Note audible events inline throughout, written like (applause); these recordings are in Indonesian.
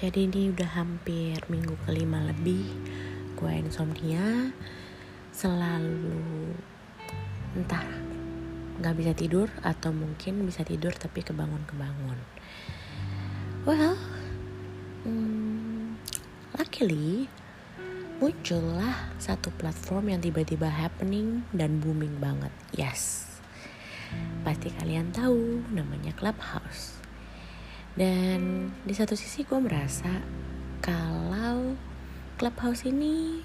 Jadi ini udah hampir minggu kelima lebih gue insomnia selalu entah nggak bisa tidur atau mungkin bisa tidur tapi kebangun-kebangun. Well, hmm, luckily muncullah satu platform yang tiba-tiba happening dan booming banget. Yes, pasti kalian tahu namanya Clubhouse. Dan di satu sisi gue merasa kalau Clubhouse ini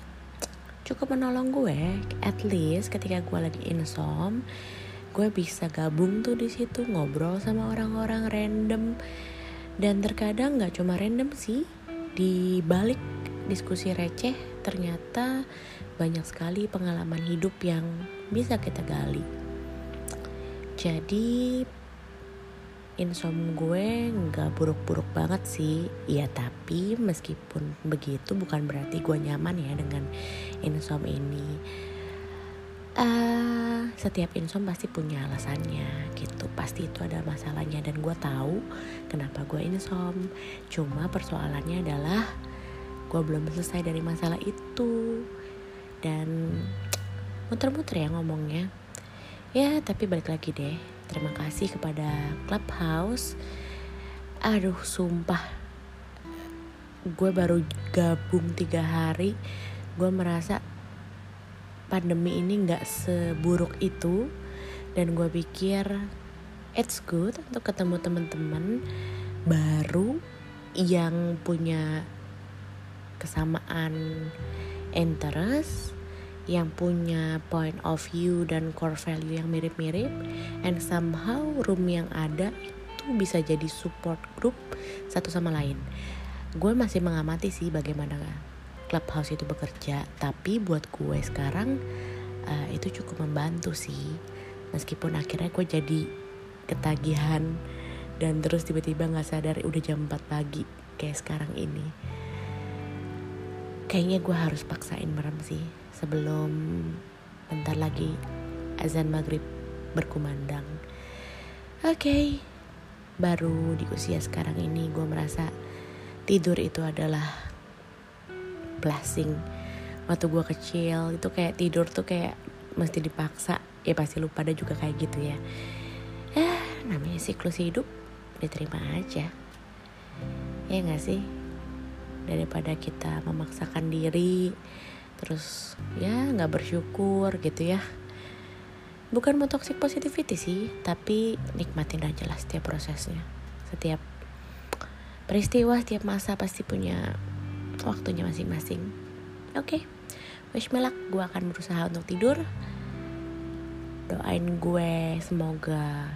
cukup menolong gue, at least ketika gue lagi insom, gue bisa gabung tuh di situ ngobrol sama orang-orang random. Dan terkadang nggak cuma random sih di balik diskusi receh ternyata banyak sekali pengalaman hidup yang bisa kita gali. Jadi insom gue nggak buruk-buruk banget sih. Ya tapi meskipun begitu bukan berarti gue nyaman ya dengan insom ini. Uh, setiap insom pasti punya alasannya gitu. Pasti itu ada masalahnya dan gue tahu kenapa gue insom. Cuma persoalannya adalah gue belum selesai dari masalah itu. Dan muter-muter ya ngomongnya. Ya tapi balik lagi deh Terima kasih kepada Clubhouse. Aduh, sumpah. Gue baru gabung tiga hari. Gue merasa pandemi ini gak seburuk itu. Dan gue pikir it's good untuk ketemu teman-teman baru yang punya kesamaan interest yang punya point of view dan core value yang mirip-mirip and somehow room yang ada itu bisa jadi support group satu sama lain. Gue masih mengamati sih bagaimana clubhouse itu bekerja tapi buat gue sekarang uh, itu cukup membantu sih. Meskipun akhirnya gue jadi ketagihan dan terus tiba-tiba nggak sadar udah jam 4 pagi kayak sekarang ini. Kayaknya gue harus paksain merem sih sebelum bentar lagi azan maghrib berkumandang. Oke, okay. baru di usia sekarang ini gue merasa tidur itu adalah blessing. Waktu gue kecil itu kayak tidur tuh kayak mesti dipaksa. Ya pasti lu pada juga kayak gitu ya. Eh, namanya siklus hidup diterima aja. Ya gak sih? Daripada kita memaksakan diri terus ya nggak bersyukur gitu ya. Bukan mau toxic positivity sih tapi nikmatin aja lah setiap prosesnya. Setiap peristiwa setiap masa pasti punya waktunya masing-masing. Oke okay. wish me luck. Gue akan berusaha untuk tidur. Doain gue semoga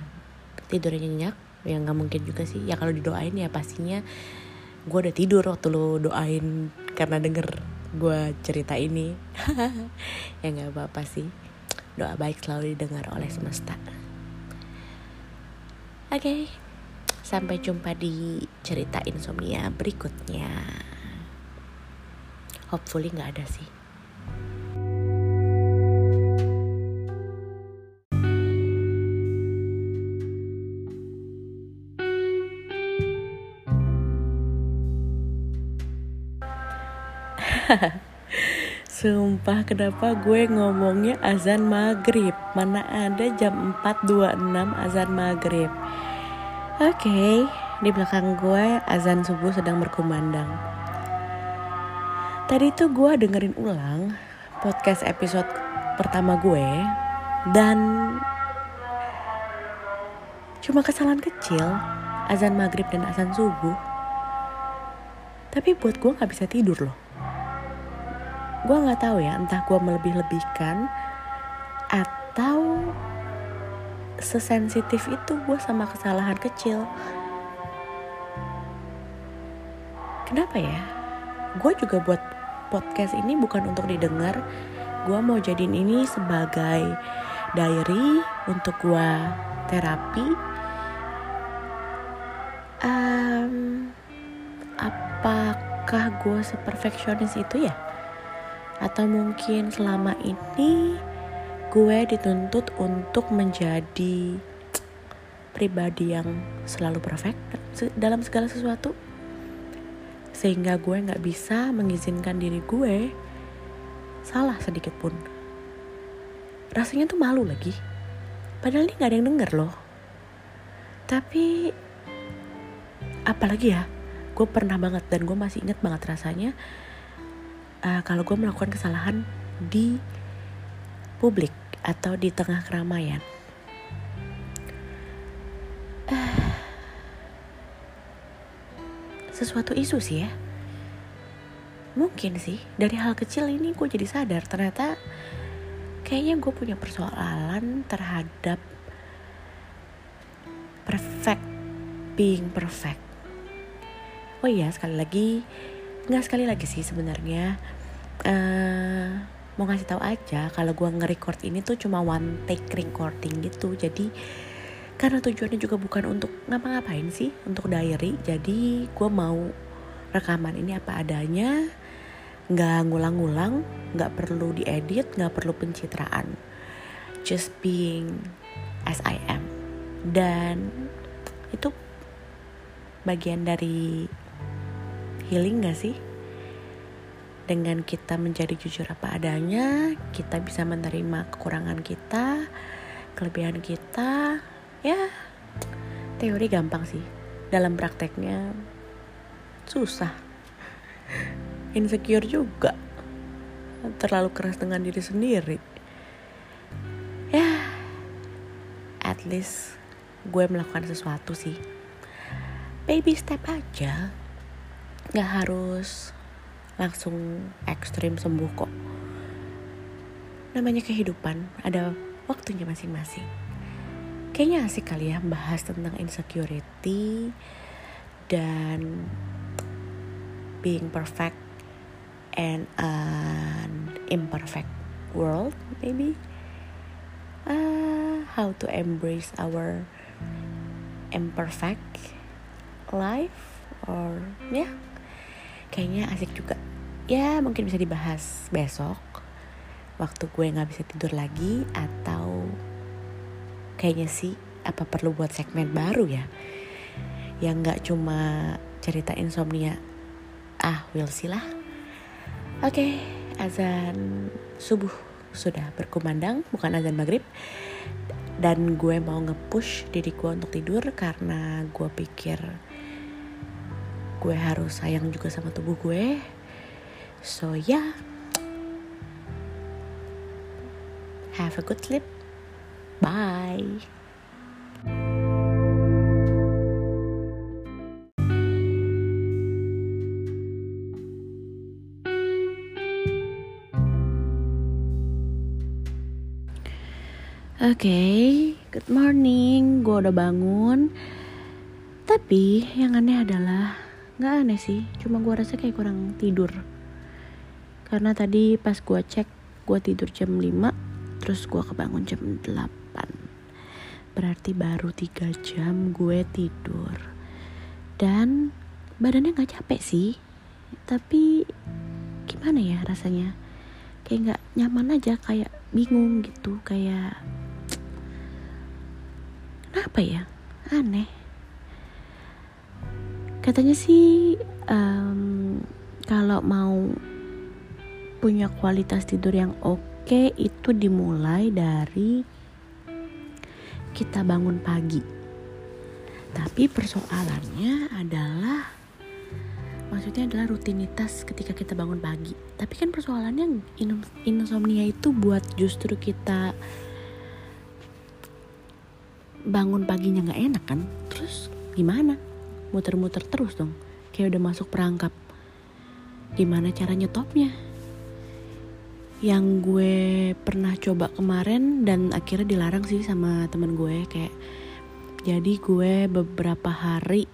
tidurnya nyenyak. Ya nggak mungkin juga sih. Ya kalau didoain ya pastinya gue udah tidur waktu lo doain karena denger gue cerita ini. (laughs) Ya nggak apa-apa sih. Doa baik selalu didengar oleh semesta. Oke okay. sampai jumpa di cerita insomnia berikutnya. Hopefully nggak ada sih (laughs) Sumpah kenapa gue ngomongnya azan maghrib? Mana ada jam 4.26 azan maghrib. Oke okay, di belakang gue azan subuh sedang berkumandang. Tadi tuh gue dengerin ulang podcast episode pertama gue Dan cuma kesalahan kecil azan maghrib dan azan subuh. Tapi buat gue gak bisa tidur loh gue nggak tahu ya entah gue melebih-lebihkan atau sesensitif itu gue sama kesalahan kecil. Kenapa ya? Gue juga buat podcast ini bukan untuk didengar. Gue mau jadiin ini sebagai diary untuk gue terapi. Um, apakah gue seperfeksionis itu ya atau mungkin selama ini gue dituntut untuk menjadi pribadi yang selalu perfect dalam segala sesuatu. Sehingga gue nggak bisa mengizinkan diri gue salah sedikit pun. Rasanya tuh malu lagi. Padahal ini nggak ada yang denger loh. Tapi apalagi ya gue pernah banget dan gue masih inget banget rasanya uh, kalau gue melakukan kesalahan di publik atau di tengah keramaian. Sesuatu isu sih ya. Mungkin sih dari hal kecil ini gue jadi sadar ternyata kayaknya gue punya persoalan terhadap perfect being perfect. Oh iya sekali lagi nggak sekali lagi sih sebenarnya. Uh, mau ngasih tahu aja kalau gue nge-record ini tuh cuma one take recording gitu. Jadi karena tujuannya juga bukan untuk ngapa-ngapain sih untuk diary. Jadi gue mau rekaman ini apa adanya nggak ngulang-ngulang nggak perlu diedit nggak perlu pencitraan. Just being as I am. Dan itu bagian dari healing gak sih? Dengan kita menjadi jujur apa adanya kita bisa menerima kekurangan kita kelebihan kita ya teori gampang sih. Dalam prakteknya susah. (laughs) Insecure juga. Terlalu keras dengan diri sendiri. Ya at least gue melakukan sesuatu sih. Baby step aja nggak harus langsung ekstrim sembuh kok. Namanya kehidupan ada waktunya masing-masing. Kayaknya asik kali ya bahas tentang insecurity dan being perfect and an imperfect world maybe. Uh, how to embrace our imperfect life or yeah, kayaknya asik juga. Ya mungkin bisa dibahas besok. Waktu gue nggak bisa tidur lagi atau kayaknya sih apa perlu buat segmen baru ya? Yang nggak cuma cerita insomnia. Ah will see lah. Oke okay, azan subuh sudah berkumandang bukan azan maghrib. Dan gue mau nge-push diri gue untuk tidur karena gue pikir gue harus sayang juga sama tubuh gue so yeah have a good sleep Bye. Oke, okay, good morning. Gue udah bangun. Tapi yang aneh adalah nggak aneh sih, cuma gue rasa kayak kurang tidur. Karena tadi pas gue cek, gue tidur jam 5, terus gue kebangun jam 8 berarti baru tiga jam gue tidur. Dan badannya nggak capek sih tapi gimana ya rasanya? Kayak nggak nyaman aja kayak bingung gitu kayak (tsk) kenapa ya? Aneh katanya sih um, kalau mau punya kualitas tidur yang oke itu dimulai dari kita bangun pagi. Tapi persoalannya adalah maksudnya adalah rutinitas ketika kita bangun pagi. Tapi kan persoalannya insomnia itu buat justru kita bangun paginya nggak enak kan? Terus gimana? Muter-muter terus dong. Kayak udah masuk perangkap. Gimana cara nyetopnya? yang gue pernah coba kemarin dan akhirnya dilarang sih sama temen gue kayak jadi gue beberapa hari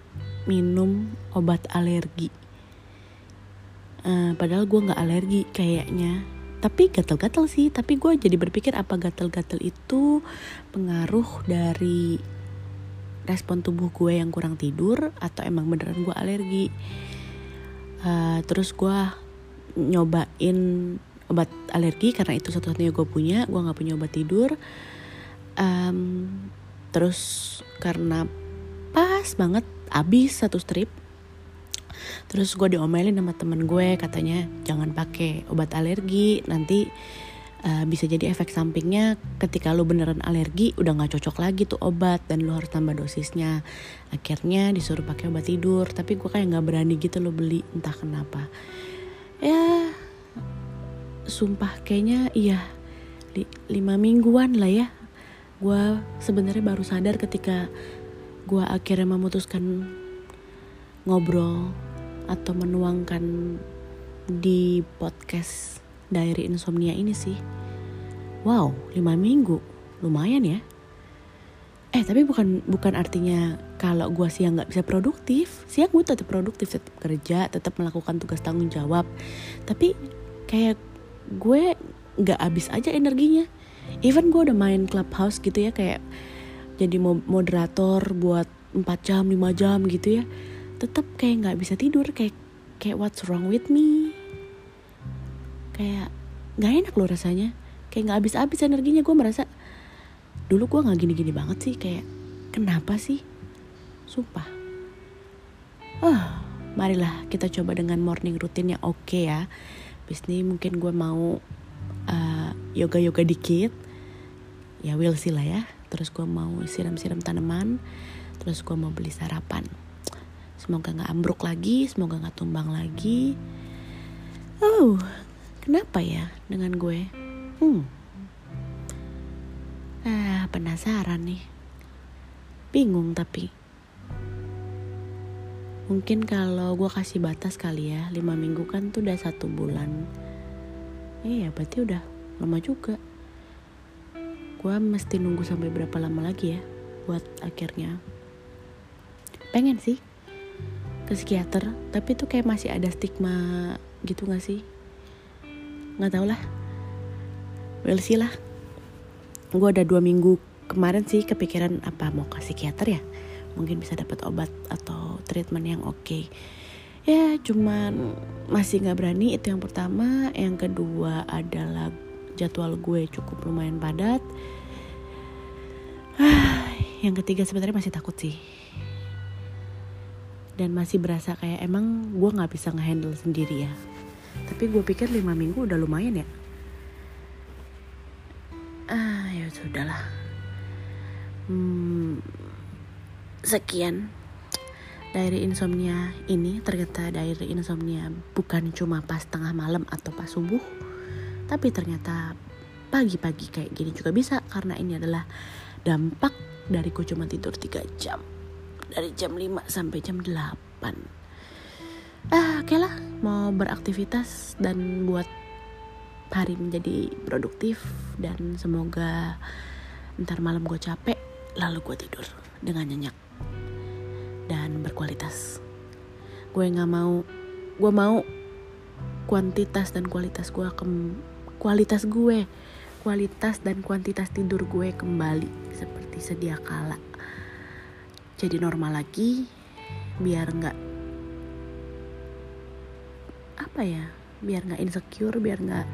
minum obat alergi uh, padahal gue nggak alergi kayaknya tapi gatel-gatel sih tapi gue jadi berpikir apa gatel-gatel itu pengaruh dari respon tubuh gue yang kurang tidur atau emang beneran gue alergi. Uh, terus gue nyobain obat alergi karena itu satu-satunya gue punya gue nggak punya obat tidur. Um, terus karena pas banget habis satu strip terus gue diomelin sama temen gue katanya jangan pakai obat alergi nanti uh, bisa jadi efek sampingnya ketika lu beneran alergi udah nggak cocok lagi tuh obat dan lu harus tambah dosisnya. Akhirnya disuruh pakai obat tidur tapi gue kayak nggak berani gitu lo beli entah kenapa. Ya sumpah kayaknya iya li lima mingguan lah ya. Gue sebenarnya baru sadar ketika gue akhirnya memutuskan ngobrol atau menuangkan di podcast Diary Insomnia ini sih. Wow, lima minggu, lumayan ya. Eh tapi bukan bukan artinya kalau gue siang nggak bisa produktif, siang gue tetap produktif, tetap kerja, tetap melakukan tugas tanggung jawab. Tapi kayak gue nggak habis aja energinya even gue udah main clubhouse gitu ya kayak jadi moderator buat 4 jam 5 jam gitu ya tetap kayak nggak bisa tidur kayak kayak what's wrong with me kayak nggak enak loh rasanya. Kayak nggak habis-habis energinya gue merasa dulu gue nggak gini-gini banget sih kayak kenapa sih? Sumpah. Oh marilah kita coba dengan morning routine yang oke okay ya. Bis ini mungkin gue mau uh, yoga-yoga dikit. Ya will sih lah ya. Terus gue mau siram-siram tanaman. Terus gue mau beli sarapan. Semoga nggak ambruk lagi semoga nggak tumbang lagi. Oh kenapa ya dengan gue? Hmm. Ah penasaran nih. Bingung tapi. Mungkin kalau gue kasih batas kali ya lima minggu kan tuh udah satu bulan. Iya berarti udah lama juga. Gue mesti nunggu sampai berapa lama lagi ya buat akhirnya. Pengen sih ke psikiater tapi tuh kayak masih ada stigma gitu gak sih nggak tau lah. Well sih lah. Gue ada dua minggu kemarin sih kepikiran apa mau ke psikiater ya. Mungkin bisa dapat obat atau treatment yang oke. Okay. ya cuman masih nggak berani itu yang pertama. Yang kedua adalah jadwal gue cukup lumayan padat. (sighs) Yang ketiga sebenarnya masih takut sih. Dan masih berasa kayak emang gue nggak bisa ngehandle sendiri ya tapi gue pikir lima minggu udah lumayan ya ah ya sudahlah hmm, sekian dari insomnia ini ternyata dari insomnia bukan cuma pas tengah malam atau pas subuh tapi ternyata pagi-pagi kayak gini juga bisa karena ini adalah dampak dari ku cuma tidur 3 jam. Dari jam 5 sampai jam 8. Ah, oke okay lah, mau beraktivitas dan buat hari menjadi produktif dan semoga ntar malam gue capek lalu gue tidur dengan nyenyak dan berkualitas. Gue nggak mau, gue mau kuantitas dan kualitas gue ke kualitas gue kualitas dan kuantitas tidur gue kembali seperti sedia kala jadi normal lagi biar nggak apa ya biar nggak insecure biar nggak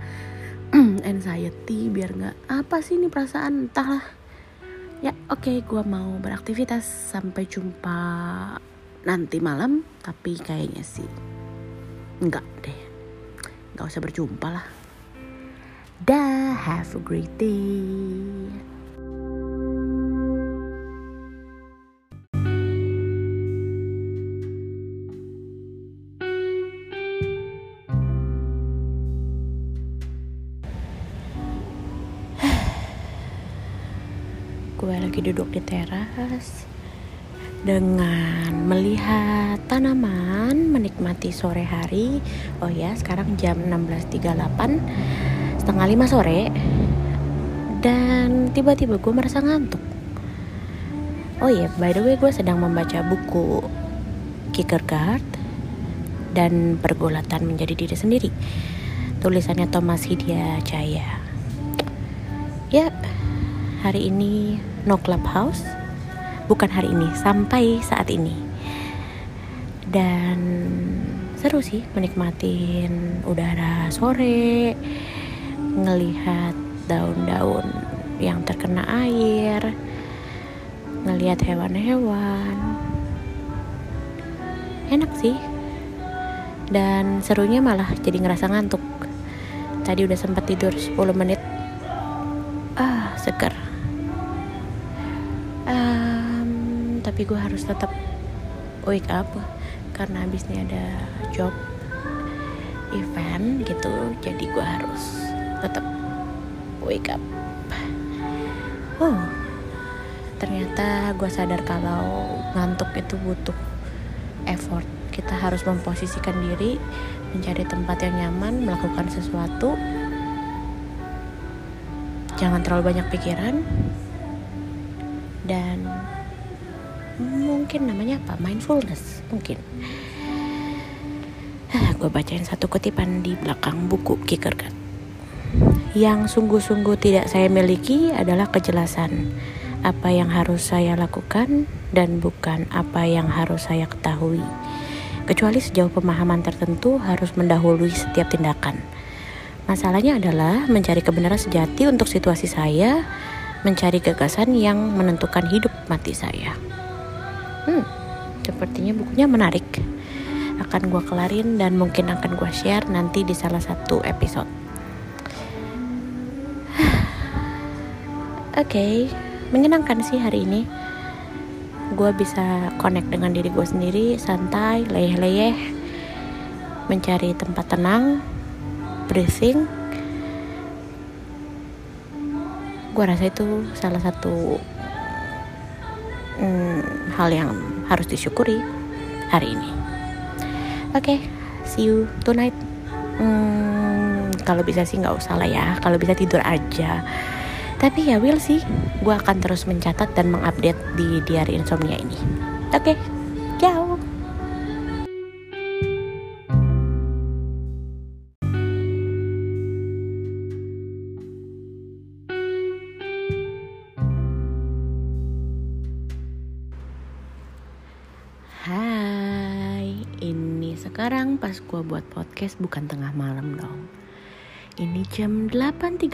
(clears throat) anxiety biar nggak apa sih ini perasaan? Entahlah. Ya oke okay, gue mau beraktivitas. Sampai jumpa nanti malam tapi kayaknya sih enggak deh. Nggak usah berjumpa lah. Dah, have a great day. Lagi duduk di teras dengan melihat tanaman menikmati sore hari oh ya sekarang jam 16.38 setengah lima sore dan tiba-tiba gue merasa ngantuk. Oh iya, by the way gue sedang membaca buku Kierkegaard dan Pergulatan Menjadi Diri Sendiri. Tulisannya Thomas Hidya Jaya. Ya, hari ini no clubhouse. Bukan hari ini, sampai saat ini. Dan seru sih menikmatin udara sore ngelihat daun-daun yang terkena air, ngelihat hewan-hewan. Enak sih. dan serunya malah jadi ngerasa ngantuk tadi udah sempat tidur 10 menit harus tetap wake up karena habis ini ada job event gitu. Jadi gue harus tetap wake up. Oh ternyata gue sadar kalau ngantuk itu butuh effort. Kita harus memposisikan diri mencari tempat yang nyaman melakukan sesuatu. Jangan terlalu banyak pikiran. Dan mungkin namanya apa? Mindfulness mungkin. Gue bacain satu kutipan di belakang buku Kierkegaard yang sungguh-sungguh tidak saya miliki adalah kejelasan. Apa yang harus saya lakukan dan bukan apa yang harus saya ketahui. Kecuali sejauh pemahaman tertentu harus mendahului setiap tindakan. Masalahnya adalah mencari kebenaran sejati untuk situasi saya, mencari gagasan yang menentukan hidup mati saya. Hmm, sepertinya bukunya menarik. Akan gue kelarin dan mungkin akan gue share nanti di salah satu episode. (sighs) Oke, okay, menyenangkan sih hari ini gue bisa connect dengan diri gue sendiri santai leyeh-leyeh mencari tempat tenang breathing gue rasa itu salah satu hmm, hal yang harus disyukuri hari ini oke okay, see you tonight hmm, kalau bisa sih nggak usah lah ya kalau bisa tidur aja tapi ya will sih, gue akan terus mencatat dan mengupdate di diary insomnia ini. Oke, okay, ciao. Pas gue buat podcast bukan tengah malam dong ini jam 8.30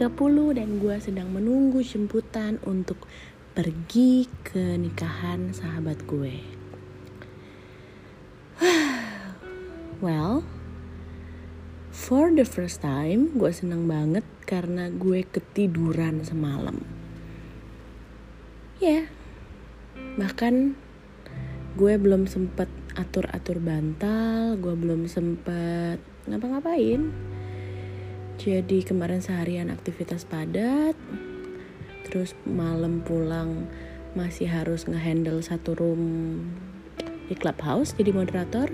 dan gue sedang menunggu jemputan untuk pergi ke nikahan sahabat gue. (sighs) well, for the first time gue senang banget karena gue ketiduran semalam. Ya, yeah, bahkan gue belum sempet atur-atur bantal, gue belum sempet ngapa-ngapain jadi kemarin seharian aktivitas padat, terus malam pulang masih harus ngehandle satu room di clubhouse jadi moderator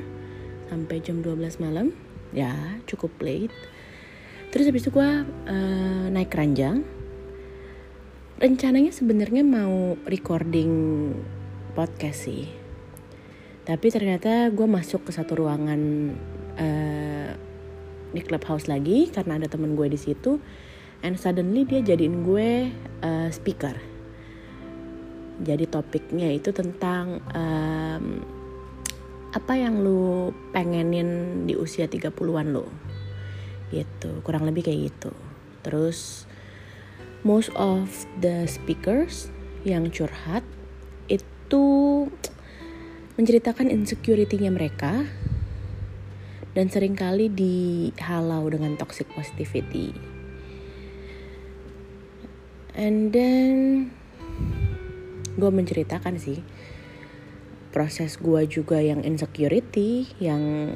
sampai jam 12 malam. Ya, cukup late. Terus habis itu gue uh, naik keranjang. Rencananya sebenarnya mau recording podcast sih. Tapi ternyata gue masuk ke satu ruangan uh, di clubhouse lagi karena ada temen gue di situ. And suddenly dia jadiin gue uh, speaker. Jadi topiknya itu tentang um, apa yang lu pengenin di usia 30-an lo gitu kurang lebih kayak gitu. Terus most of the speakers yang curhat itu menceritakan insecurity-nya mereka dan sering kali dihalau dengan toxic positivity. And then gue menceritakan sih proses gue juga yang insecurity, yang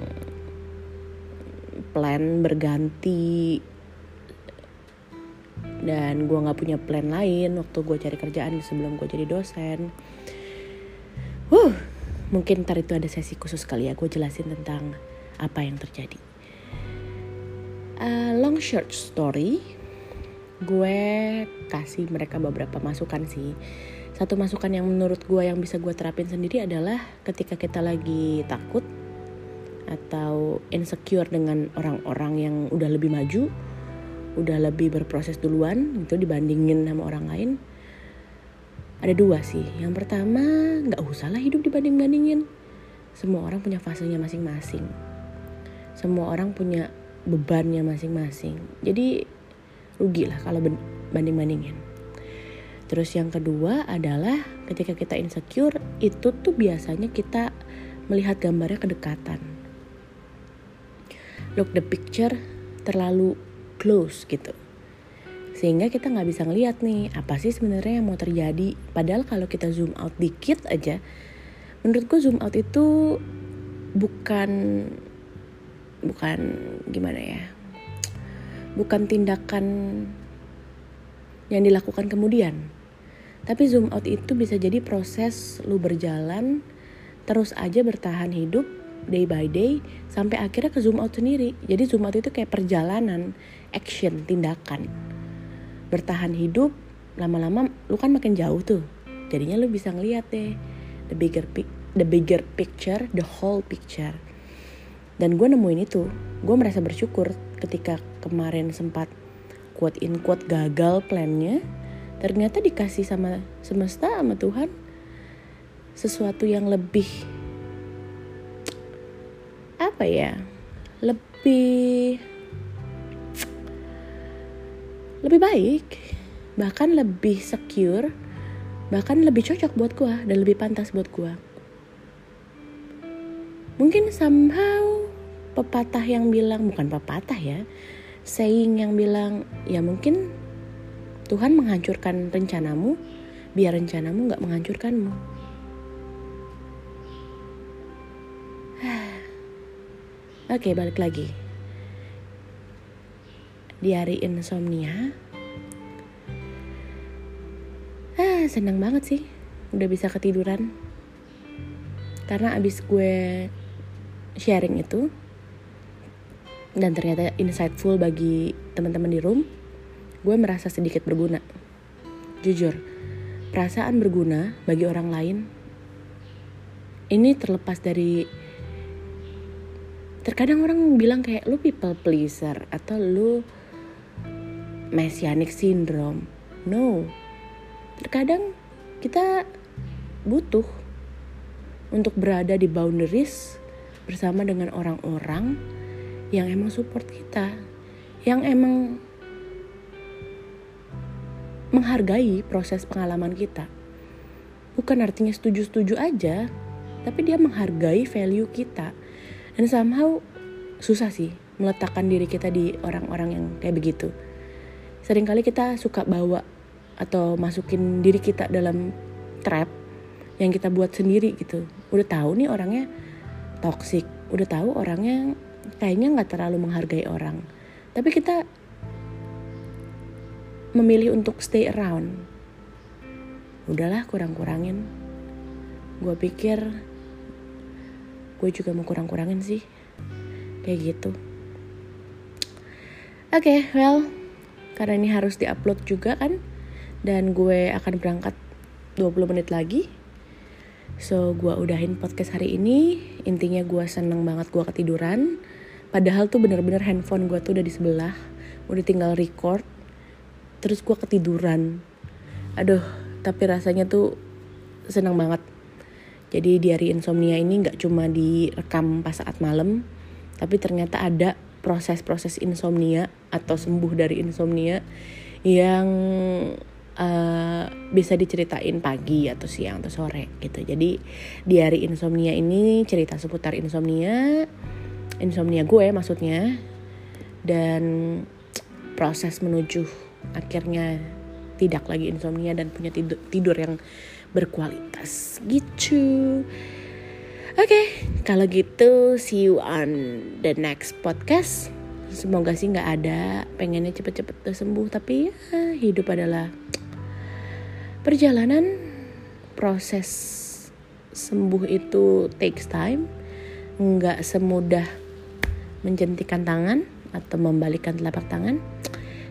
plan berganti dan gue nggak punya plan lain waktu gue cari kerjaan sebelum gue jadi dosen. Huh, mungkin ntar itu ada sesi khusus kali ya gue jelasin tentang apa yang terjadi. Uh, long short story, gue kasih mereka beberapa masukan sih. Satu masukan yang menurut gue yang bisa gue terapin sendiri adalah ketika kita lagi takut atau insecure dengan orang-orang yang udah lebih maju, udah lebih berproses duluan itu dibandingin sama orang lain. Ada dua sih. Yang pertama, nggak usah lah hidup dibanding-bandingin. Semua orang punya fasenya masing-masing. Semua orang punya bebannya masing-masing. Jadi rugi lah kalau banding-bandingin. Terus yang kedua adalah ketika kita insecure itu tuh biasanya kita melihat gambarnya kedekatan. Look the picture terlalu close gitu sehingga kita nggak bisa ngeliat nih apa sih sebenarnya yang mau terjadi. Padahal kalau kita zoom out dikit aja menurutku zoom out itu bukan bukan gimana ya bukan tindakan yang dilakukan kemudian. Tapi zoom out itu bisa jadi proses lu berjalan terus aja bertahan hidup day by day sampai akhirnya ke zoom out sendiri. Jadi zoom out itu kayak perjalanan action tindakan bertahan hidup lama-lama lu kan makin jauh tuh. Jadinya lu bisa ngeliat deh the bigger the bigger picture the whole picture. Dan gue nemuin itu gue merasa bersyukur ketika kemarin sempat quote in quote gagal plannya ternyata dikasih sama semesta sama Tuhan sesuatu yang lebih apa ya lebih lebih baik, bahkan lebih secure, bahkan lebih cocok buat gue dan lebih pantas buat gue. Mungkin somehow pepatah yang bilang bukan pepatah ya, saying yang bilang ya mungkin Tuhan menghancurkan rencanamu biar rencanamu nggak menghancurkanmu. (sighs) Oke, balik lagi di hari insomnia. Ah senang banget sih udah bisa ketiduran. Karena abis gue sharing itu dan ternyata insightful bagi teman-teman di room gue merasa sedikit berguna. Jujur perasaan berguna bagi orang lain ini terlepas dari terkadang orang bilang kayak lu people pleaser atau lu messianic syndrome. No. Terkadang kita butuh untuk berada di boundaries bersama dengan orang-orang yang emang support kita, yang emang menghargai proses pengalaman kita. Bukan artinya setuju-setuju aja, tapi dia menghargai value kita. Dan somehow susah sih meletakkan diri kita di orang-orang yang kayak begitu sering kali kita suka bawa atau masukin diri kita dalam trap yang kita buat sendiri gitu. Udah tahu nih orangnya toxic udah tahu orangnya kayaknya nggak terlalu menghargai orang. Tapi kita memilih untuk stay around. Udahlah kurang-kurangin. Gue pikir gue juga mau kurang-kurangin sih. Kayak gitu. Oke okay, well karena ini harus diupload juga kan. Dan gue akan berangkat 20 menit lagi. So gue udahin podcast hari ini. Intinya gue seneng banget gue ketiduran. Padahal tuh bener-bener handphone gue tuh udah di sebelah. Udah tinggal record. Terus gue ketiduran. Aduh tapi rasanya tuh seneng banget. Jadi di hari insomnia ini nggak cuma direkam pas saat malam tapi ternyata ada proses-proses insomnia atau sembuh dari insomnia yang uh, bisa diceritain pagi atau siang atau sore gitu. Jadi di hari insomnia ini cerita seputar insomnia, insomnia gue maksudnya dan proses menuju akhirnya tidak lagi insomnia dan punya tidur, tidur yang berkualitas gitu. Oke, okay, kalau gitu see you on the next podcast. Semoga sih nggak ada pengennya cepet-cepet sembuh, tapi ya hidup adalah perjalanan. Proses sembuh itu takes time, nggak semudah menjentikan tangan atau membalikkan telapak tangan.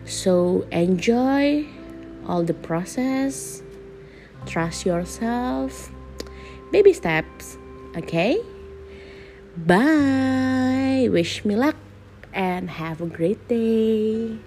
So enjoy all the process, trust yourself, baby steps Okay? Bye. Wish me luck and have a great day.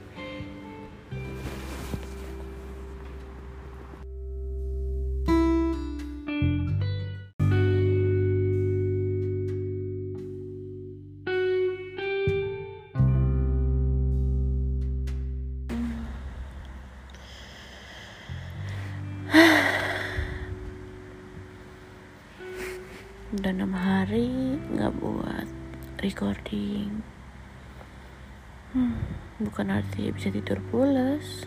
Bukan arti bisa tidur pulas.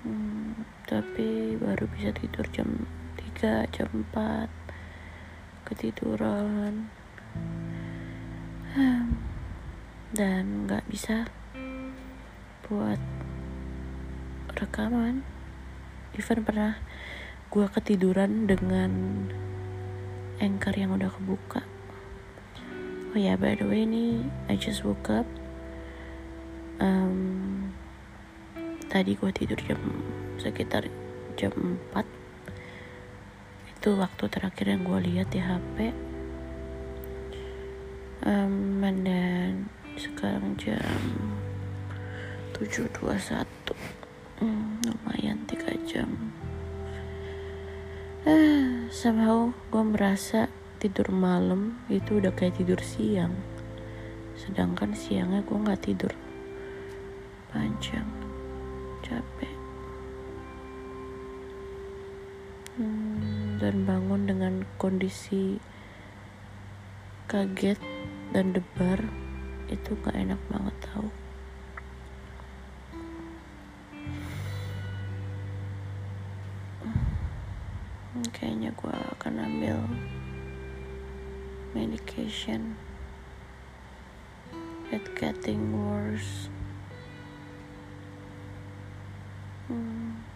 Hmm, tapi baru bisa tidur jam 3 jam 4 ketiduran. Hmm, dan nggak bisa buat rekaman. Even pernah gue ketiduran dengan anchor yang udah kebuka. Oh ya yeah, by the way ini I just woke up um, tadi gue tidur jam sekitar jam 4 itu waktu terakhir yang gue lihat di HP um, dan sekarang jam 7.21 hmm, lumayan 3 jam. Ah, somehow gue merasa tidur malam itu udah kayak tidur siang. Sedangkan siangnya gue nggak tidur panjang capek. Hmm, dan bangun dengan kondisi kaget dan debar itu gak enak banget tau. Hmm, kayaknya gue akan ambil medication. It getting worse hmm.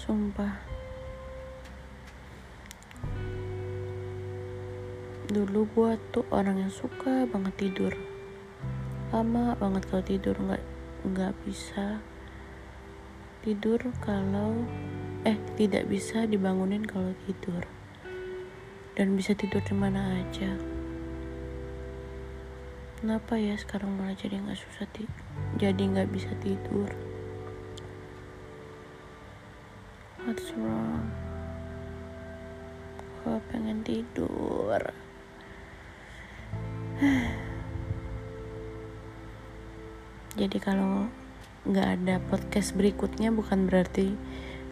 Sumpah. Dulu gue tuh orang yang suka banget tidur. Lama banget kalau tidur nggak nggak bisa tidur kalau eh tidak bisa dibangunin kalau tidur. Dan bisa tidur di mana aja. Kenapa ya sekarang malah jadi nggak susah ti jadi nggak bisa tidur? What's wrong? Gue pengen tidur. (sighs) Jadi kalau nggak ada podcast berikutnya bukan berarti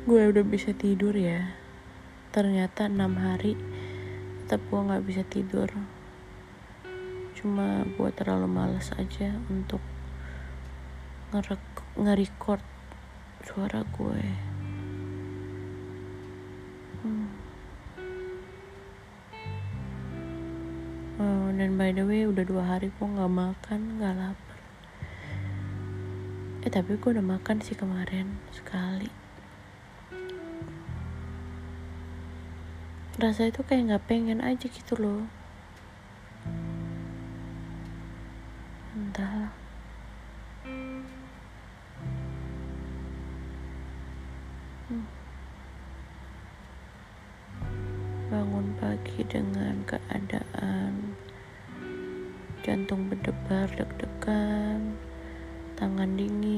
gue udah bisa tidur ya. Ternyata enam hari tetap gue nggak bisa tidur. Cuma gue terlalu males aja untuk nge-record suara gue. Hmm. oh, dan by the way udah dua hari gue nggak makan nggak lapar eh tapi gue udah makan sih kemarin sekali. Rasa itu kayak nggak pengen aja gitu loh. Entahlah. Hmm. bangun pagi dengan keadaan jantung berdebar deg-degan tangan dingin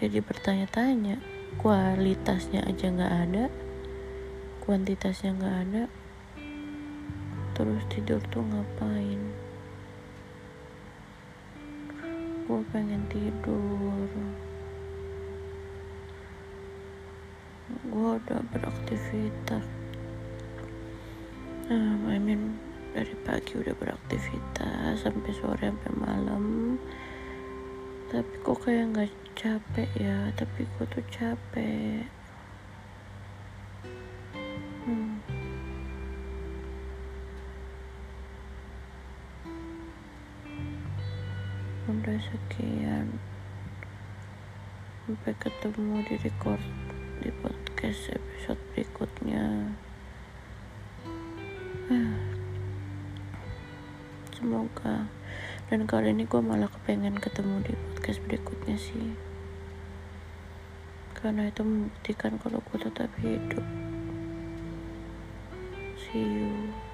jadi bertanya-tanya kualitasnya aja nggak ada kuantitasnya nggak ada terus tidur tuh ngapain? Gue pengen tidur. Gue udah beraktivitas. Um, I mean dari pagi udah beraktivitas sampai sore sampai malam tapi kok kayak nggak capek ya? Tapi gue tuh capek. Hmm. udah sekian. Sampai ketemu di record di podcast episode berikutnya. Semoga dan kali ini gue malah kepengen ketemu di podcast berikutnya sih. Karena itu membuktikan kalau gue tetap hidup. See you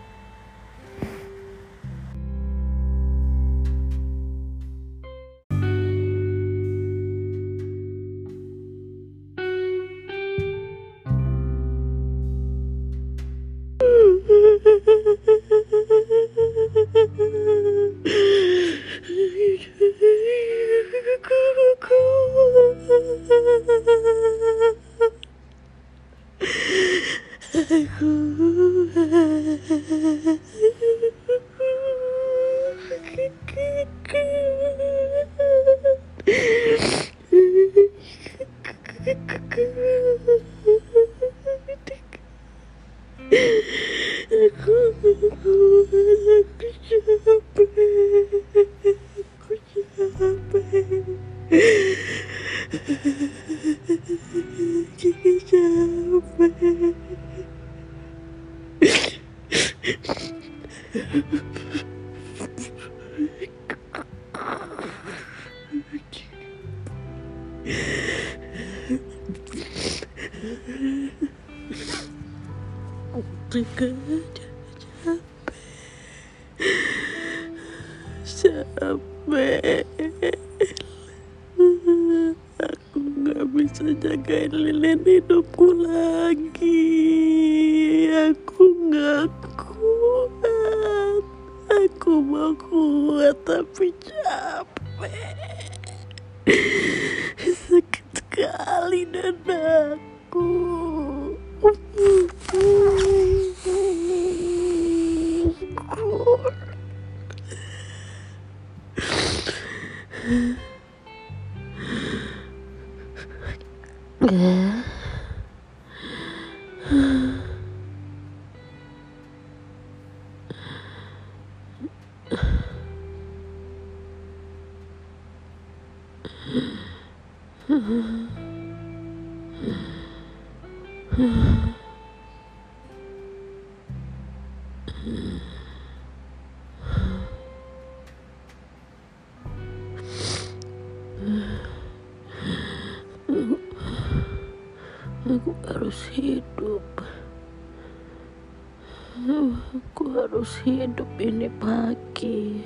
hidup ini pagi.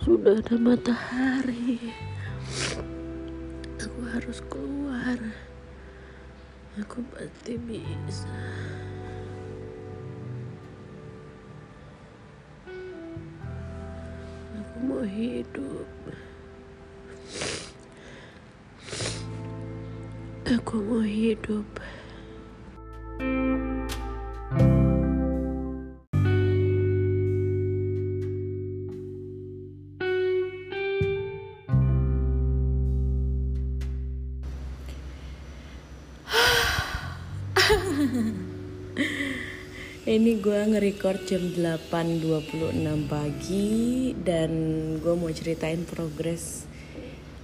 Sudah ada matahari. Aku harus keluar. Aku pasti bisa. Aku mau hidup. Aku mau hidup. Nge-record jam 8.26 pagi dan gue mau ceritain progres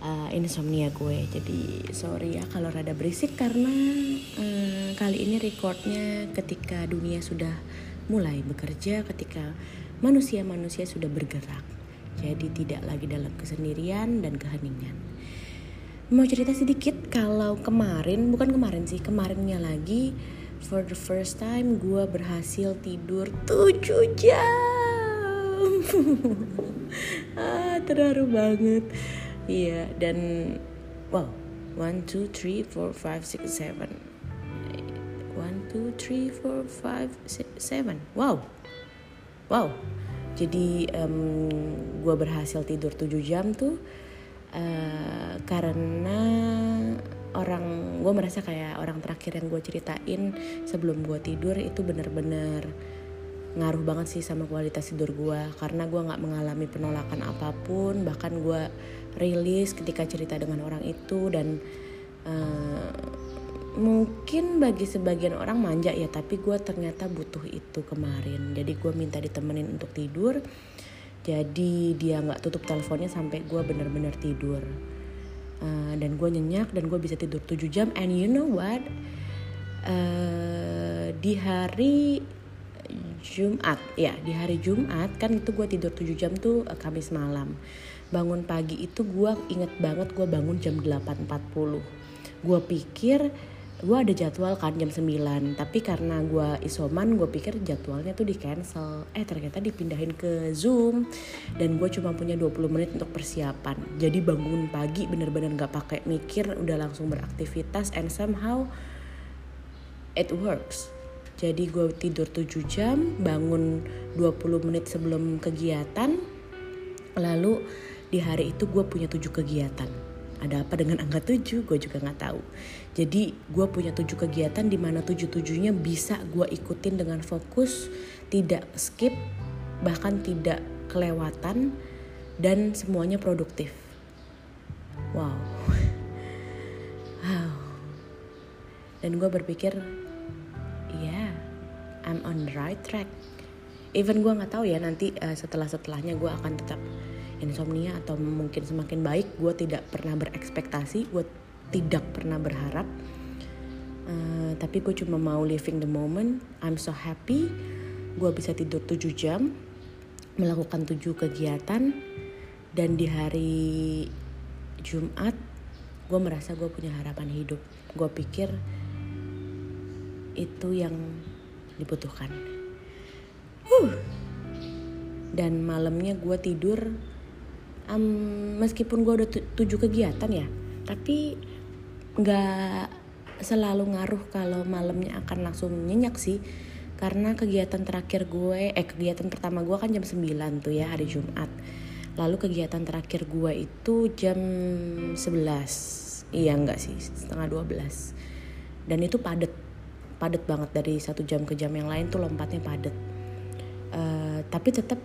uh, insomnia gue. Jadi sorry ya kalau rada berisik karena uh, kali ini recordnya ketika dunia sudah mulai bekerja, ketika manusia-manusia sudah bergerak. Jadi tidak lagi dalam kesendirian dan keheningan. Mau cerita sedikit kalau kemarin, bukan kemarin sih, kemarinnya lagi for the first time gue berhasil tidur 7 jam. (laughs) ah, terharu banget. Iya, dan wow, one, two, three, four, five, six, seven, one, two, three, four, five, six, seven. Wow, wow. Jadi um, gue berhasil tidur 7 jam tuh uh, karena orang gue merasa kayak orang terakhir yang gue ceritain sebelum gue tidur itu bener-bener ngaruh banget sih sama kualitas tidur gue karena gue nggak mengalami penolakan apa pun bahkan gue rilis ketika cerita dengan orang itu dan uh, mungkin bagi sebagian orang manja ya tapi gue ternyata butuh itu kemarin. Jadi gue minta ditemenin untuk tidur jadi dia nggak tutup teleponnya sampai gue bener-bener tidur. Uh, dan gue nyenyak dan gue bisa tidur 7 jam. And you know what? Uh, di hari Jumat ya di hari Jumat kan itu gue tidur 7 jam tuh uh, Kamis malam. Bangun pagi itu gue inget banget gue bangun jam 8.40 gue pikir gue ada jadwal kan jam 9 tapi karena gue isoman gue pikir jadwalnya tuh di cancel. Eh ternyata dipindahin ke zoom. Dan gue cuma punya 20 menit untuk persiapan. Jadi bangun pagi bener-bener gak pakai mikir udah langsung beraktivitas and somehow it works. Jadi gue tidur 7 jam bangun 20 menit sebelum kegiatan. Lalu di hari itu gue punya 7 kegiatan ada apa dengan angka 7 gue juga nggak tahu. Jadi gue punya tujuh kegiatan di mana tujuh tujuhnya bisa gue ikutin dengan fokus tidak skip bahkan tidak kelewatan dan semuanya produktif. Wow. Wow. Dan gue berpikir ya yeah, I'm on the right track. Even gue nggak tahu ya nanti uh, setelah setelahnya gue akan tetap insomnia atau mungkin semakin baik gue tidak pernah berekspektasi gue tidak pernah berharap. Uh, tapi gue cuma mau living the moment I'm so happy gue bisa tidur 7 jam melakukan 7 kegiatan dan di hari Jumat gue merasa gue punya harapan hidup. Gue pikir itu yang dibutuhkan. Uh. dan malamnya gue tidur um, meskipun gue udah tujuh kegiatan ya tapi nggak selalu ngaruh kalau malamnya akan langsung nyenyak sih. Karena kegiatan terakhir gue eh kegiatan pertama gue kan jam 9 tuh ya hari Jumat. Lalu kegiatan terakhir gue itu jam 11 iya enggak sih setengah 12 dan itu padet padet banget dari satu jam ke jam yang lain tuh lompatnya padet uh, tapi tetap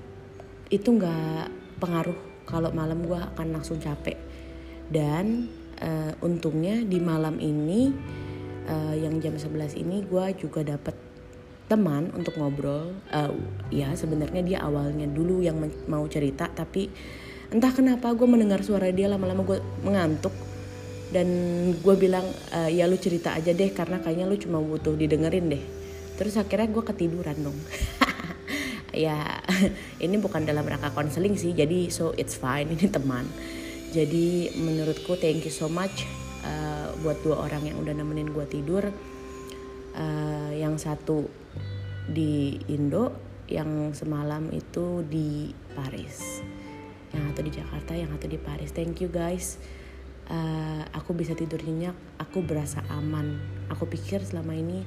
itu nggak pengaruh kalau malam gue akan langsung capek. Dan uh, untungnya di malam ini uh, yang jam 11 ini gue juga dapet teman untuk ngobrol. Uh, ya sebenarnya dia awalnya dulu yang mau cerita tapi entah kenapa gue mendengar suara dia lama-lama gue mengantuk. Dan gue bilang e, ya lu cerita aja deh karena kayaknya lu cuma butuh didengerin deh. Terus akhirnya gue ketiduran dong (laughs) ya (laughs) ini bukan dalam rangka konseling sih jadi so it's fine (laughs) ini teman. Jadi menurutku thank you so much uh, buat dua orang yang udah nemenin gue tidur. Uh, yang satu di Indo yang semalam itu di Paris. Yang satu di Jakarta yang satu di Paris. Thank you guys. Uh, aku bisa tidur nyenyak aku berasa aman. Aku pikir selama ini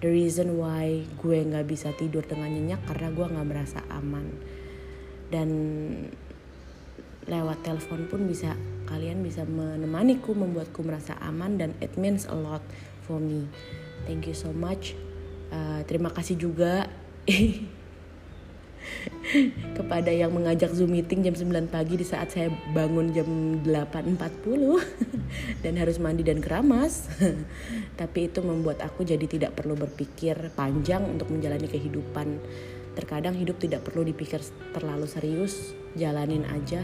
the reason why gue nggak bisa tidur dengan nyenyak karena gue nggak merasa aman. Dan lewat telepon pun bisa kalian bisa menemaniku membuatku merasa aman dan it means a lot for me. Thank you so much. Uh, terima kasih juga (laughs) kepada yang mengajak Zoom meeting jam 9 pagi di saat saya bangun jam 8.40 (laughs) dan harus mandi dan keramas. (laughs) Tapi itu membuat aku jadi tidak perlu berpikir panjang untuk menjalani kehidupan. Terkadang hidup tidak perlu dipikir terlalu serius, jalanin aja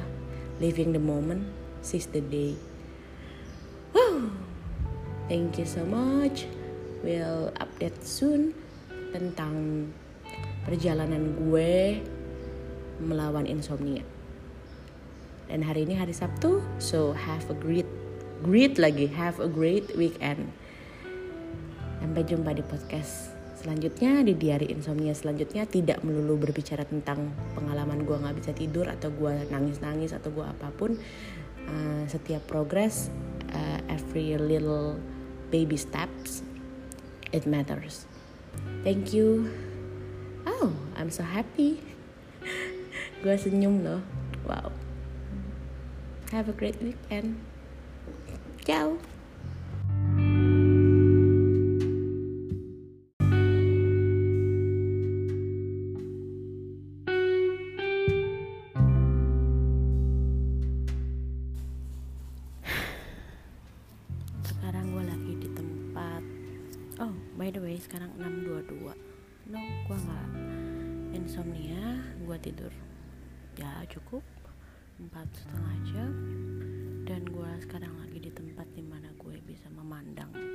living the moment, seize the day. Wow. Thank you so much. We'll update soon tentang perjalanan gue melawan insomnia. Dan hari ini hari Sabtu, so have a great, great lagi, have a great weekend. Sampai jumpa di podcast selanjutnya di diary insomnia selanjutnya tidak melulu berbicara tentang pengalaman gue nggak bisa tidur atau gue nangis nangis atau gue apa pun uh, setiap progress uh, every little baby steps it matters thank you oh I'm so happy. Gue senyum loh. Wow. Have a great weekend. Ciao bisa memandang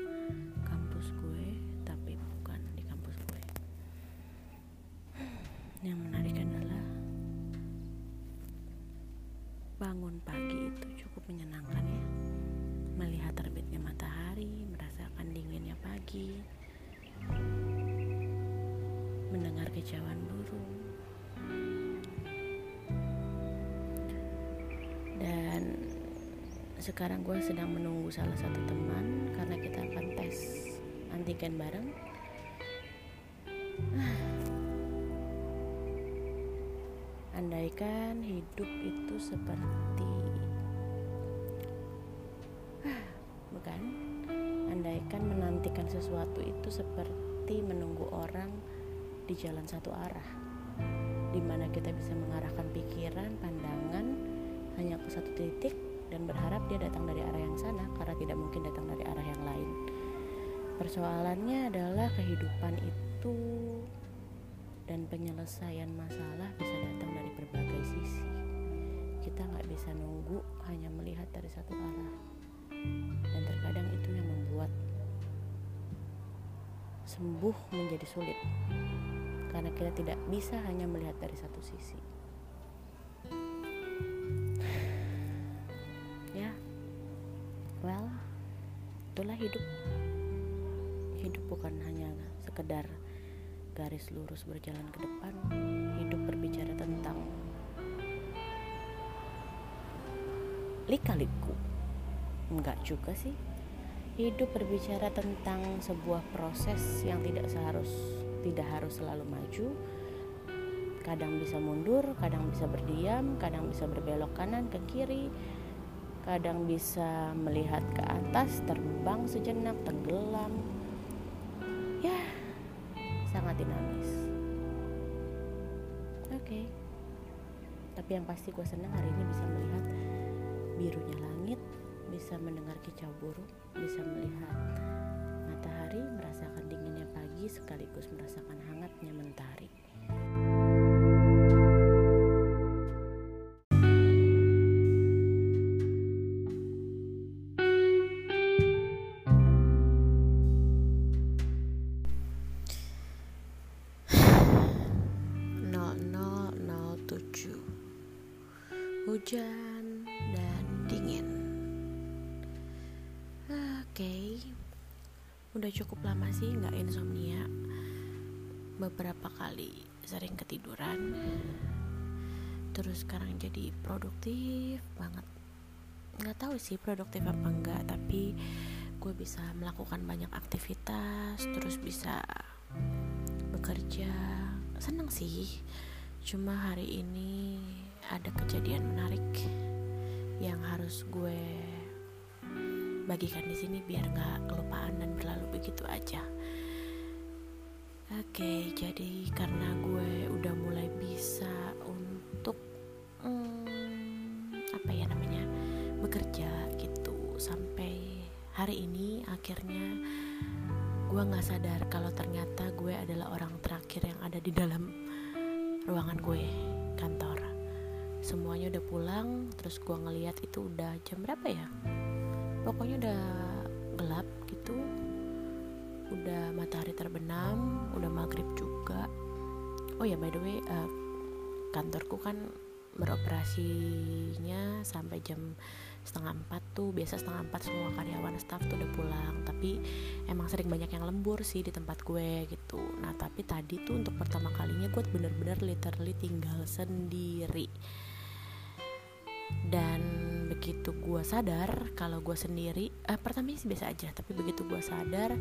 sekarang gue sedang menunggu salah satu teman karena kita akan tes antigen bareng. (sighs) Andaikan hidup itu seperti (sighs) bukan? Andaikan menantikan sesuatu itu seperti menunggu orang di jalan satu arah di mana kita bisa mengarahkan pikiran, pandangan hanya ke satu titik dan berharap dia datang dari arah yang sana karena tidak mungkin datang dari arah yang lain. Persoalannya adalah kehidupan itu dan penyelesaian masalah bisa datang dari berbagai sisi. kita nggak bisa nunggu hanya melihat dari satu arah dan terkadang itu yang membuat sembuh menjadi sulit karena kita tidak bisa hanya melihat dari satu sisi hidup. Hidup bukan hanya sekedar garis lurus berjalan ke depan hidup berbicara tentang lika-liku. Enggak juga sih. Hidup berbicara tentang sebuah proses yang tidak seharus tidak harus selalu maju. Kadang bisa mundur kadang bisa berdiam kadang bisa berbelok kanan ke kiri kadang bisa melihat ke atas terbang sejenak tenggelam ya sangat dinamis oke okay. tapi yang pasti gue senang hari ini bisa melihat birunya langit, bisa mendengar kicau burung, bisa melihat matahari, merasakan dinginnya pagi sekaligus merasakan hangatnya mentari. Hujan dan dingin. Oke, okay. udah cukup lama sih nggak insomnia. Beberapa kali sering ketiduran. Terus sekarang jadi produktif banget. Nggak tahu sih produktif apa enggak, tapi gue bisa melakukan banyak aktivitas, terus bisa bekerja. Seneng sih. Cuma hari ini ada kejadian menarik yang harus gue bagikan di sini biar nggak kelupaan dan berlalu begitu aja. Oke, jadi karena gue udah mulai bisa untuk hmm, apa ya namanya bekerja gitu sampai hari ini akhirnya gue nggak sadar kalau ternyata gue adalah orang terakhir yang ada di dalam ruangan gue kantor semuanya udah pulang terus gue ngeliat itu udah jam berapa ya? Pokoknya udah gelap gitu. Udah matahari terbenam udah maghrib juga. Oh ya by the way uh, kantorku kan beroperasinya sampai jam setengah empat tuh biasa setengah empat semua karyawan staff tuh udah pulang. Tapi emang sering banyak yang lembur sih di tempat gue gitu. Nah tapi tadi tuh untuk pertama kalinya gue bener-bener literally tinggal sendiri dan begitu gue sadar kalau gue sendiri eh, pertama sih biasa aja tapi begitu gue sadar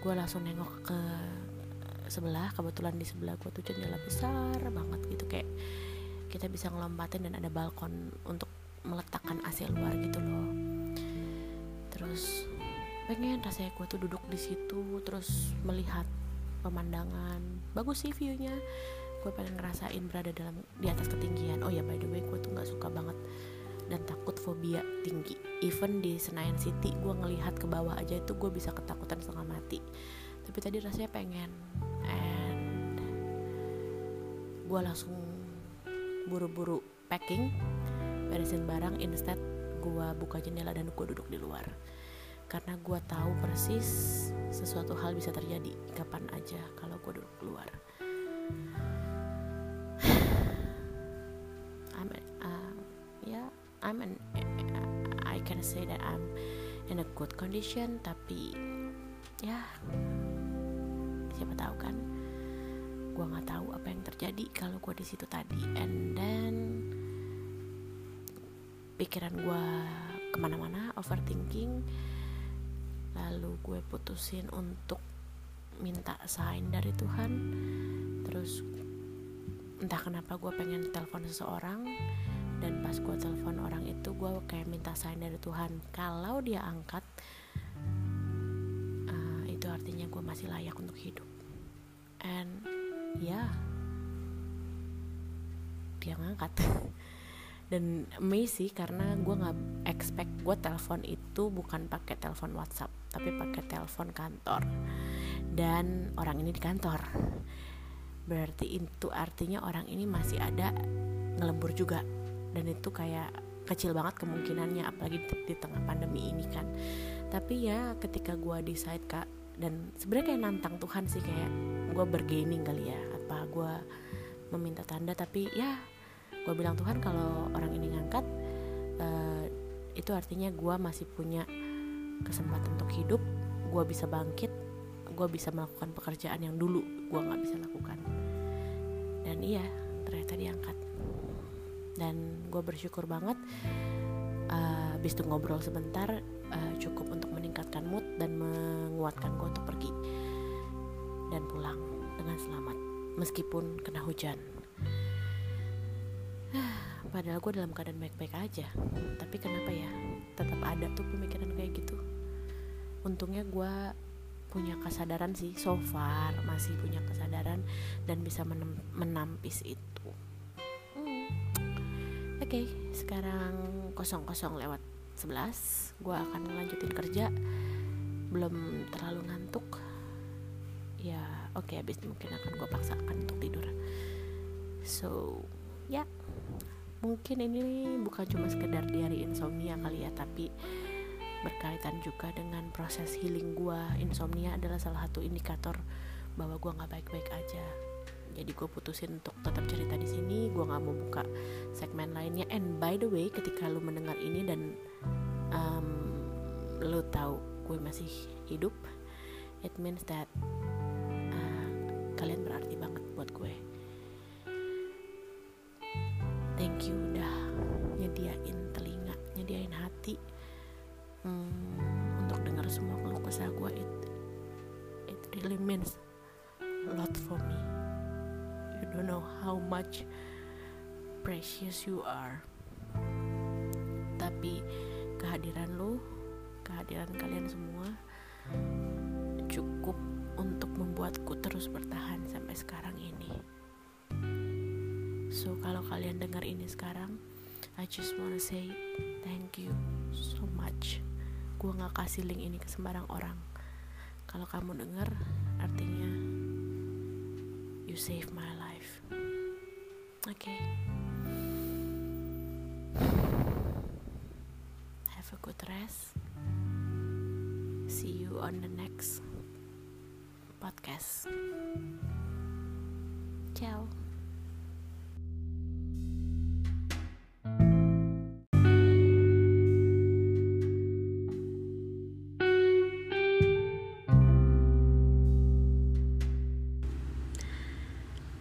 gue langsung nengok ke sebelah kebetulan di sebelah gue tuh jendela besar banget gitu kayak kita bisa ngelompatin dan ada balkon untuk meletakkan AC luar gitu loh. Terus pengen rasanya gue tuh duduk di situ terus melihat pemandangan. Bagus sih viewnya gue pengen ngerasain berada dalam di atas ketinggian. Oh ya by the way gue tuh nggak suka banget dan takut fobia tinggi. Even di Senayan City gue ngelihat ke bawah aja itu gue bisa ketakutan setengah mati. Tapi tadi rasanya pengen. And gue langsung buru-buru packing beresin barang. Instead gue buka jendela dan gue duduk di luar. Karena gue tahu persis sesuatu hal bisa terjadi kapan aja kalau gue duduk keluar I'm an, I can say that I'm in a good condition tapi ya siapa tahu kan gue nggak tahu apa yang terjadi kalau gue di situ tadi. And then pikiran gue ke mana-mana overthinking. Lalu gue putusin untuk minta sign dari Tuhan. Terus entah kenapa gue pengen telepon seseorang dan pas gue telepon orang itu gue kayak minta sign dari Tuhan. Kalau dia angkat uh, itu artinya gue masih layak untuk hidup. And ya. Yeah, dia ngangkat. (laughs) Dan amazing karena gue nggak expect gue telepon itu bukan pakai telepon WhatsApp tapi pakai telepon kantor. Dan orang ini di kantor. Berarti itu artinya orang ini masih ada ngelembur juga dan itu kayak kecil banget kemungkinannya apalagi di, di tengah pandemi ini kan. Tapi ya ketika gue decide kak dan sebenarnya kayak nantang Tuhan sih kayak gue bergaming kali ya. Apa gue meminta tanda tapi ya gue bilang Tuhan kalau orang ini ngangkat uh, itu artinya gue masih punya kesempatan untuk hidup. Gue bisa bangkit. Gue bisa melakukan pekerjaan yang dulu gue nggak bisa lakukan. Dan iya ternyata diangkat dan gue bersyukur banget uh, habis itu ngobrol sebentar uh, cukup untuk meningkatkan mood dan menguatkan gue untuk pergi dan pulang dengan selamat. Meskipun kena hujan. (sighs) Padahal gue dalam keadaan baik-baik aja. Tapi kenapa ya? Tetap ada tuh pemikiran kayak gitu. Untungnya gue punya kesadaran sih so far masih punya kesadaran dan bisa menampis itu. Oke okay, sekarang kosong kosong lewat 11 gue akan melanjutin kerja. Belum terlalu ngantuk. Ya oke okay, habis mungkin akan gue paksakan untuk tidur. So ya. Yeah mungkin ini bukan cuma sekedar diari insomnia kali ya tapi berkaitan juga dengan proses healing gue insomnia adalah salah satu indikator bahwa gue nggak baik-baik aja jadi gue putusin untuk tetap cerita di sini. Gue nggak mau buka segmen lainnya. And by the way ketika lu mendengar ini dan um, lu tahu gue masih hidup it means that uh, kalian berarti banget buat gue. Thank you udah nyediain telinga nyediain hati hmm, untuk dengar semua keluh kesah gue it it really means a lot for me don't know how much precious you are tapi kehadiran lo kehadiran kalian semua cukup untuk membuatku terus bertahan sampai sekarang ini So kalau kalian dengar ini sekarang, I just wanna say thank you so much. Gue gak kasih link ini ke sembarang orang. Kalau kamu dengar, artinya you save my life. Okay. Have a good rest. See you on the next podcast. Ciao.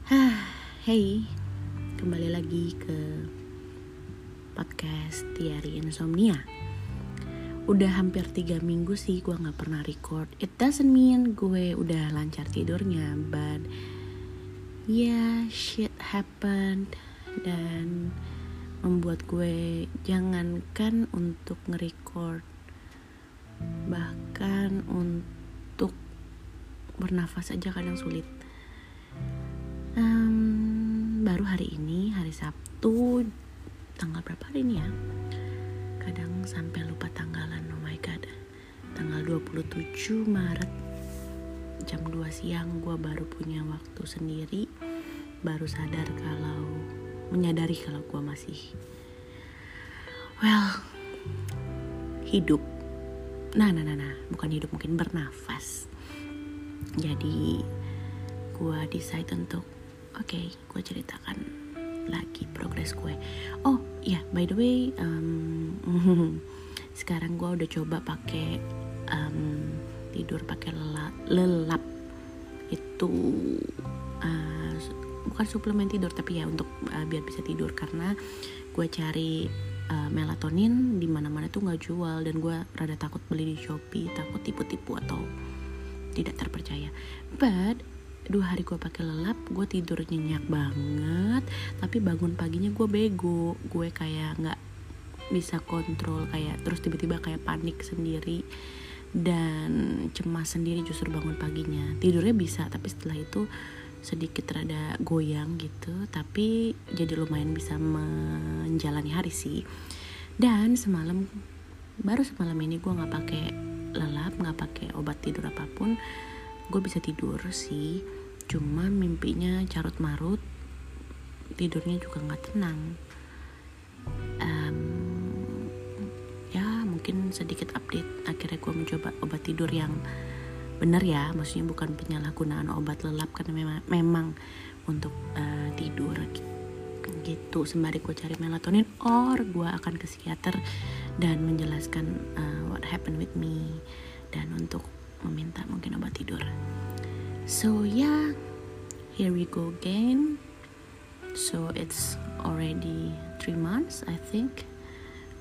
(sighs) Hey, lagi ke podcast Tiari Insomnia. Udah hampir tiga minggu sih gue gak pernah record. It doesn't mean gue udah lancar tidurnya, but yeah, shit happened dan membuat gue jangankan untuk nge-record bahkan untuk bernafas aja kadang sulit. Baru hari ini hari Sabtu tanggal berapa hari ini ya? Kadang sampai lupa tanggalan oh my god. Tanggal 27 Maret jam 2 siang gue baru punya waktu sendiri baru sadar kalau menyadari kalau gue masih well hidup. Nah nah nah nah bukan hidup mungkin bernafas. Jadi gue decide untuk oke okay, gue ceritakan lagi progres gue. Oh ya yeah, by the way um, (laughs) sekarang gue udah coba pakai um, tidur pakai lelap, itu uh, bukan suplemen tidur tapi ya untuk uh, biar bisa tidur. Karena gue cari uh, melatonin di mana mana tuh nggak jual. Dan gue rada takut beli di shopee takut tipu-tipu atau tidak terpercaya. But dua hari gue pakai lelap gue tidur nyenyak banget. Tapi bangun paginya gue bego. Gue kayak nggak bisa kontrol kayak terus tiba-tiba kayak panik sendiri. Dan cemas sendiri justru bangun paginya. Tidurnya bisa tapi setelah itu sedikit rada goyang gitu. Tapi jadi lumayan bisa menjalani hari sih. Dan semalam baru semalam ini gue nggak pakai lelap nggak pakai obat tidur apa pun gue bisa tidur sih. Cuma mimpinya carut marut tidurnya juga nggak tenang. Um, ya mungkin sedikit update. Akhirnya gue mencoba obat tidur yang benar ya. Maksudnya bukan penyalahgunaan obat lelap karena memang memang untuk uh, tidur. Gitu sembari gue cari melatonin or gue akan ke psikiater dan menjelaskan uh, what happened with me. Dan untuk meminta mungkin obat tidur. So yeah here we go again. So it's already three months I think.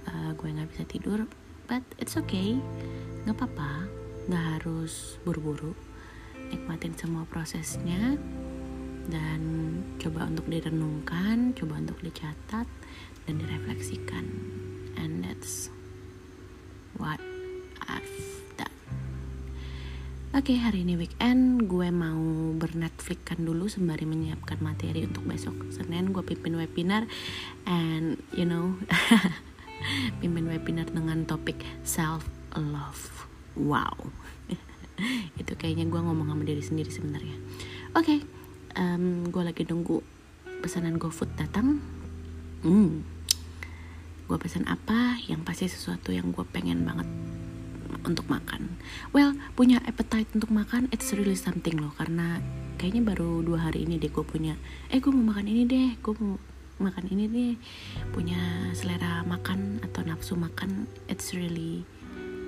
Uh, gue nggak bisa tidur but it's okay. Nggak apa-apa. Nggak harus buru-buru. Nikmatin semua prosesnya. Dan coba untuk direnungkan, coba untuk dicatat dan direfleksikan. And that's what I've. Oke, okay, hari ini weekend gue mau bernetflixkan dulu sembari menyiapkan materi untuk besok Senin gue pimpin webinar and you know (laughs) pimpin webinar dengan topik self love. Wow. (laughs) Itu kayaknya gue ngomong sama diri sendiri sebenarnya. Oke. Okay um, gue lagi nunggu pesanan GoFood datang hmm gue pesan apa yang pasti sesuatu yang gue pengen banget untuk makan. Well punya appetite untuk makan it's really something loh karena kayaknya baru dua hari ini deh gue punya. Eh gue mau makan ini deh gue mau makan ini deh. Punya selera makan atau nafsu makan it's really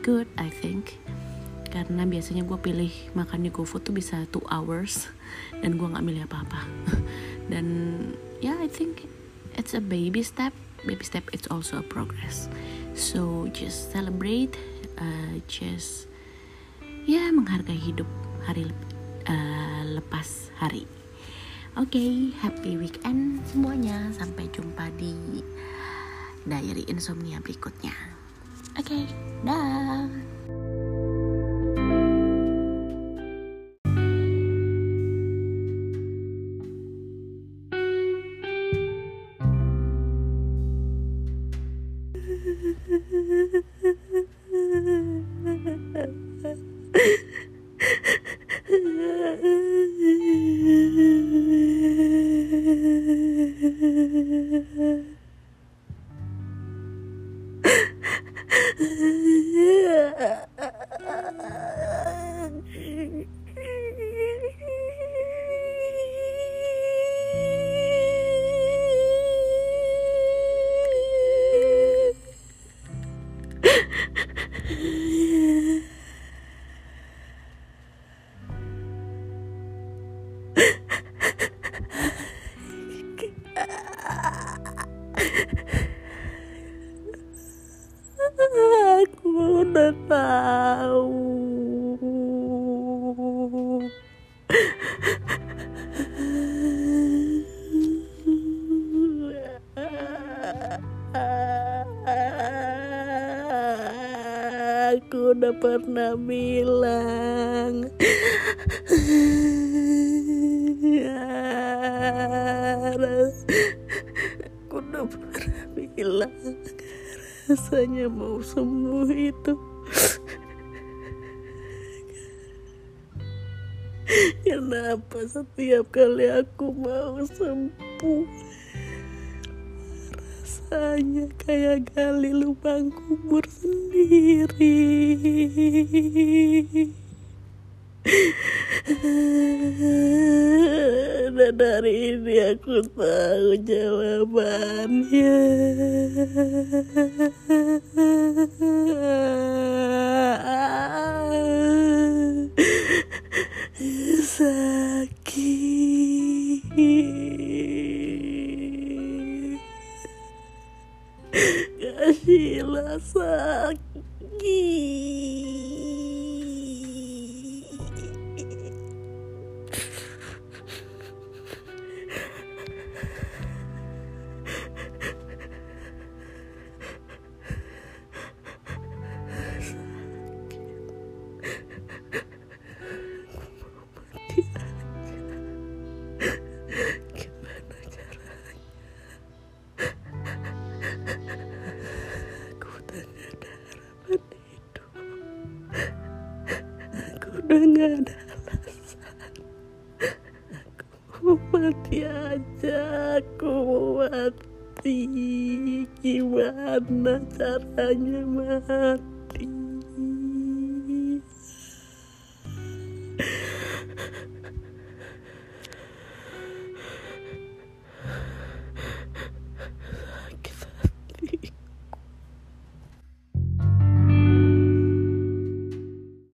good I think. Karena biasanya gue pilih makan di GoFood tuh bisa two hours dan gue nggak milih apa-apa. (laughs) Dan ya yeah, I think it's a baby step. Baby step it's also a progress. So just celebrate uh, just ya menghargai hidup hari uh, lepas hari. Oke okay, happy weekend semuanya. Sampai jumpa di diary insomnia berikutnya. Oke okay, dah kenapa setiap kali aku mau sembuh rasanya kayak gali lubang kubur sendiri. Dan dari ini aku tahu jawabannya Kasihlah sakit caranya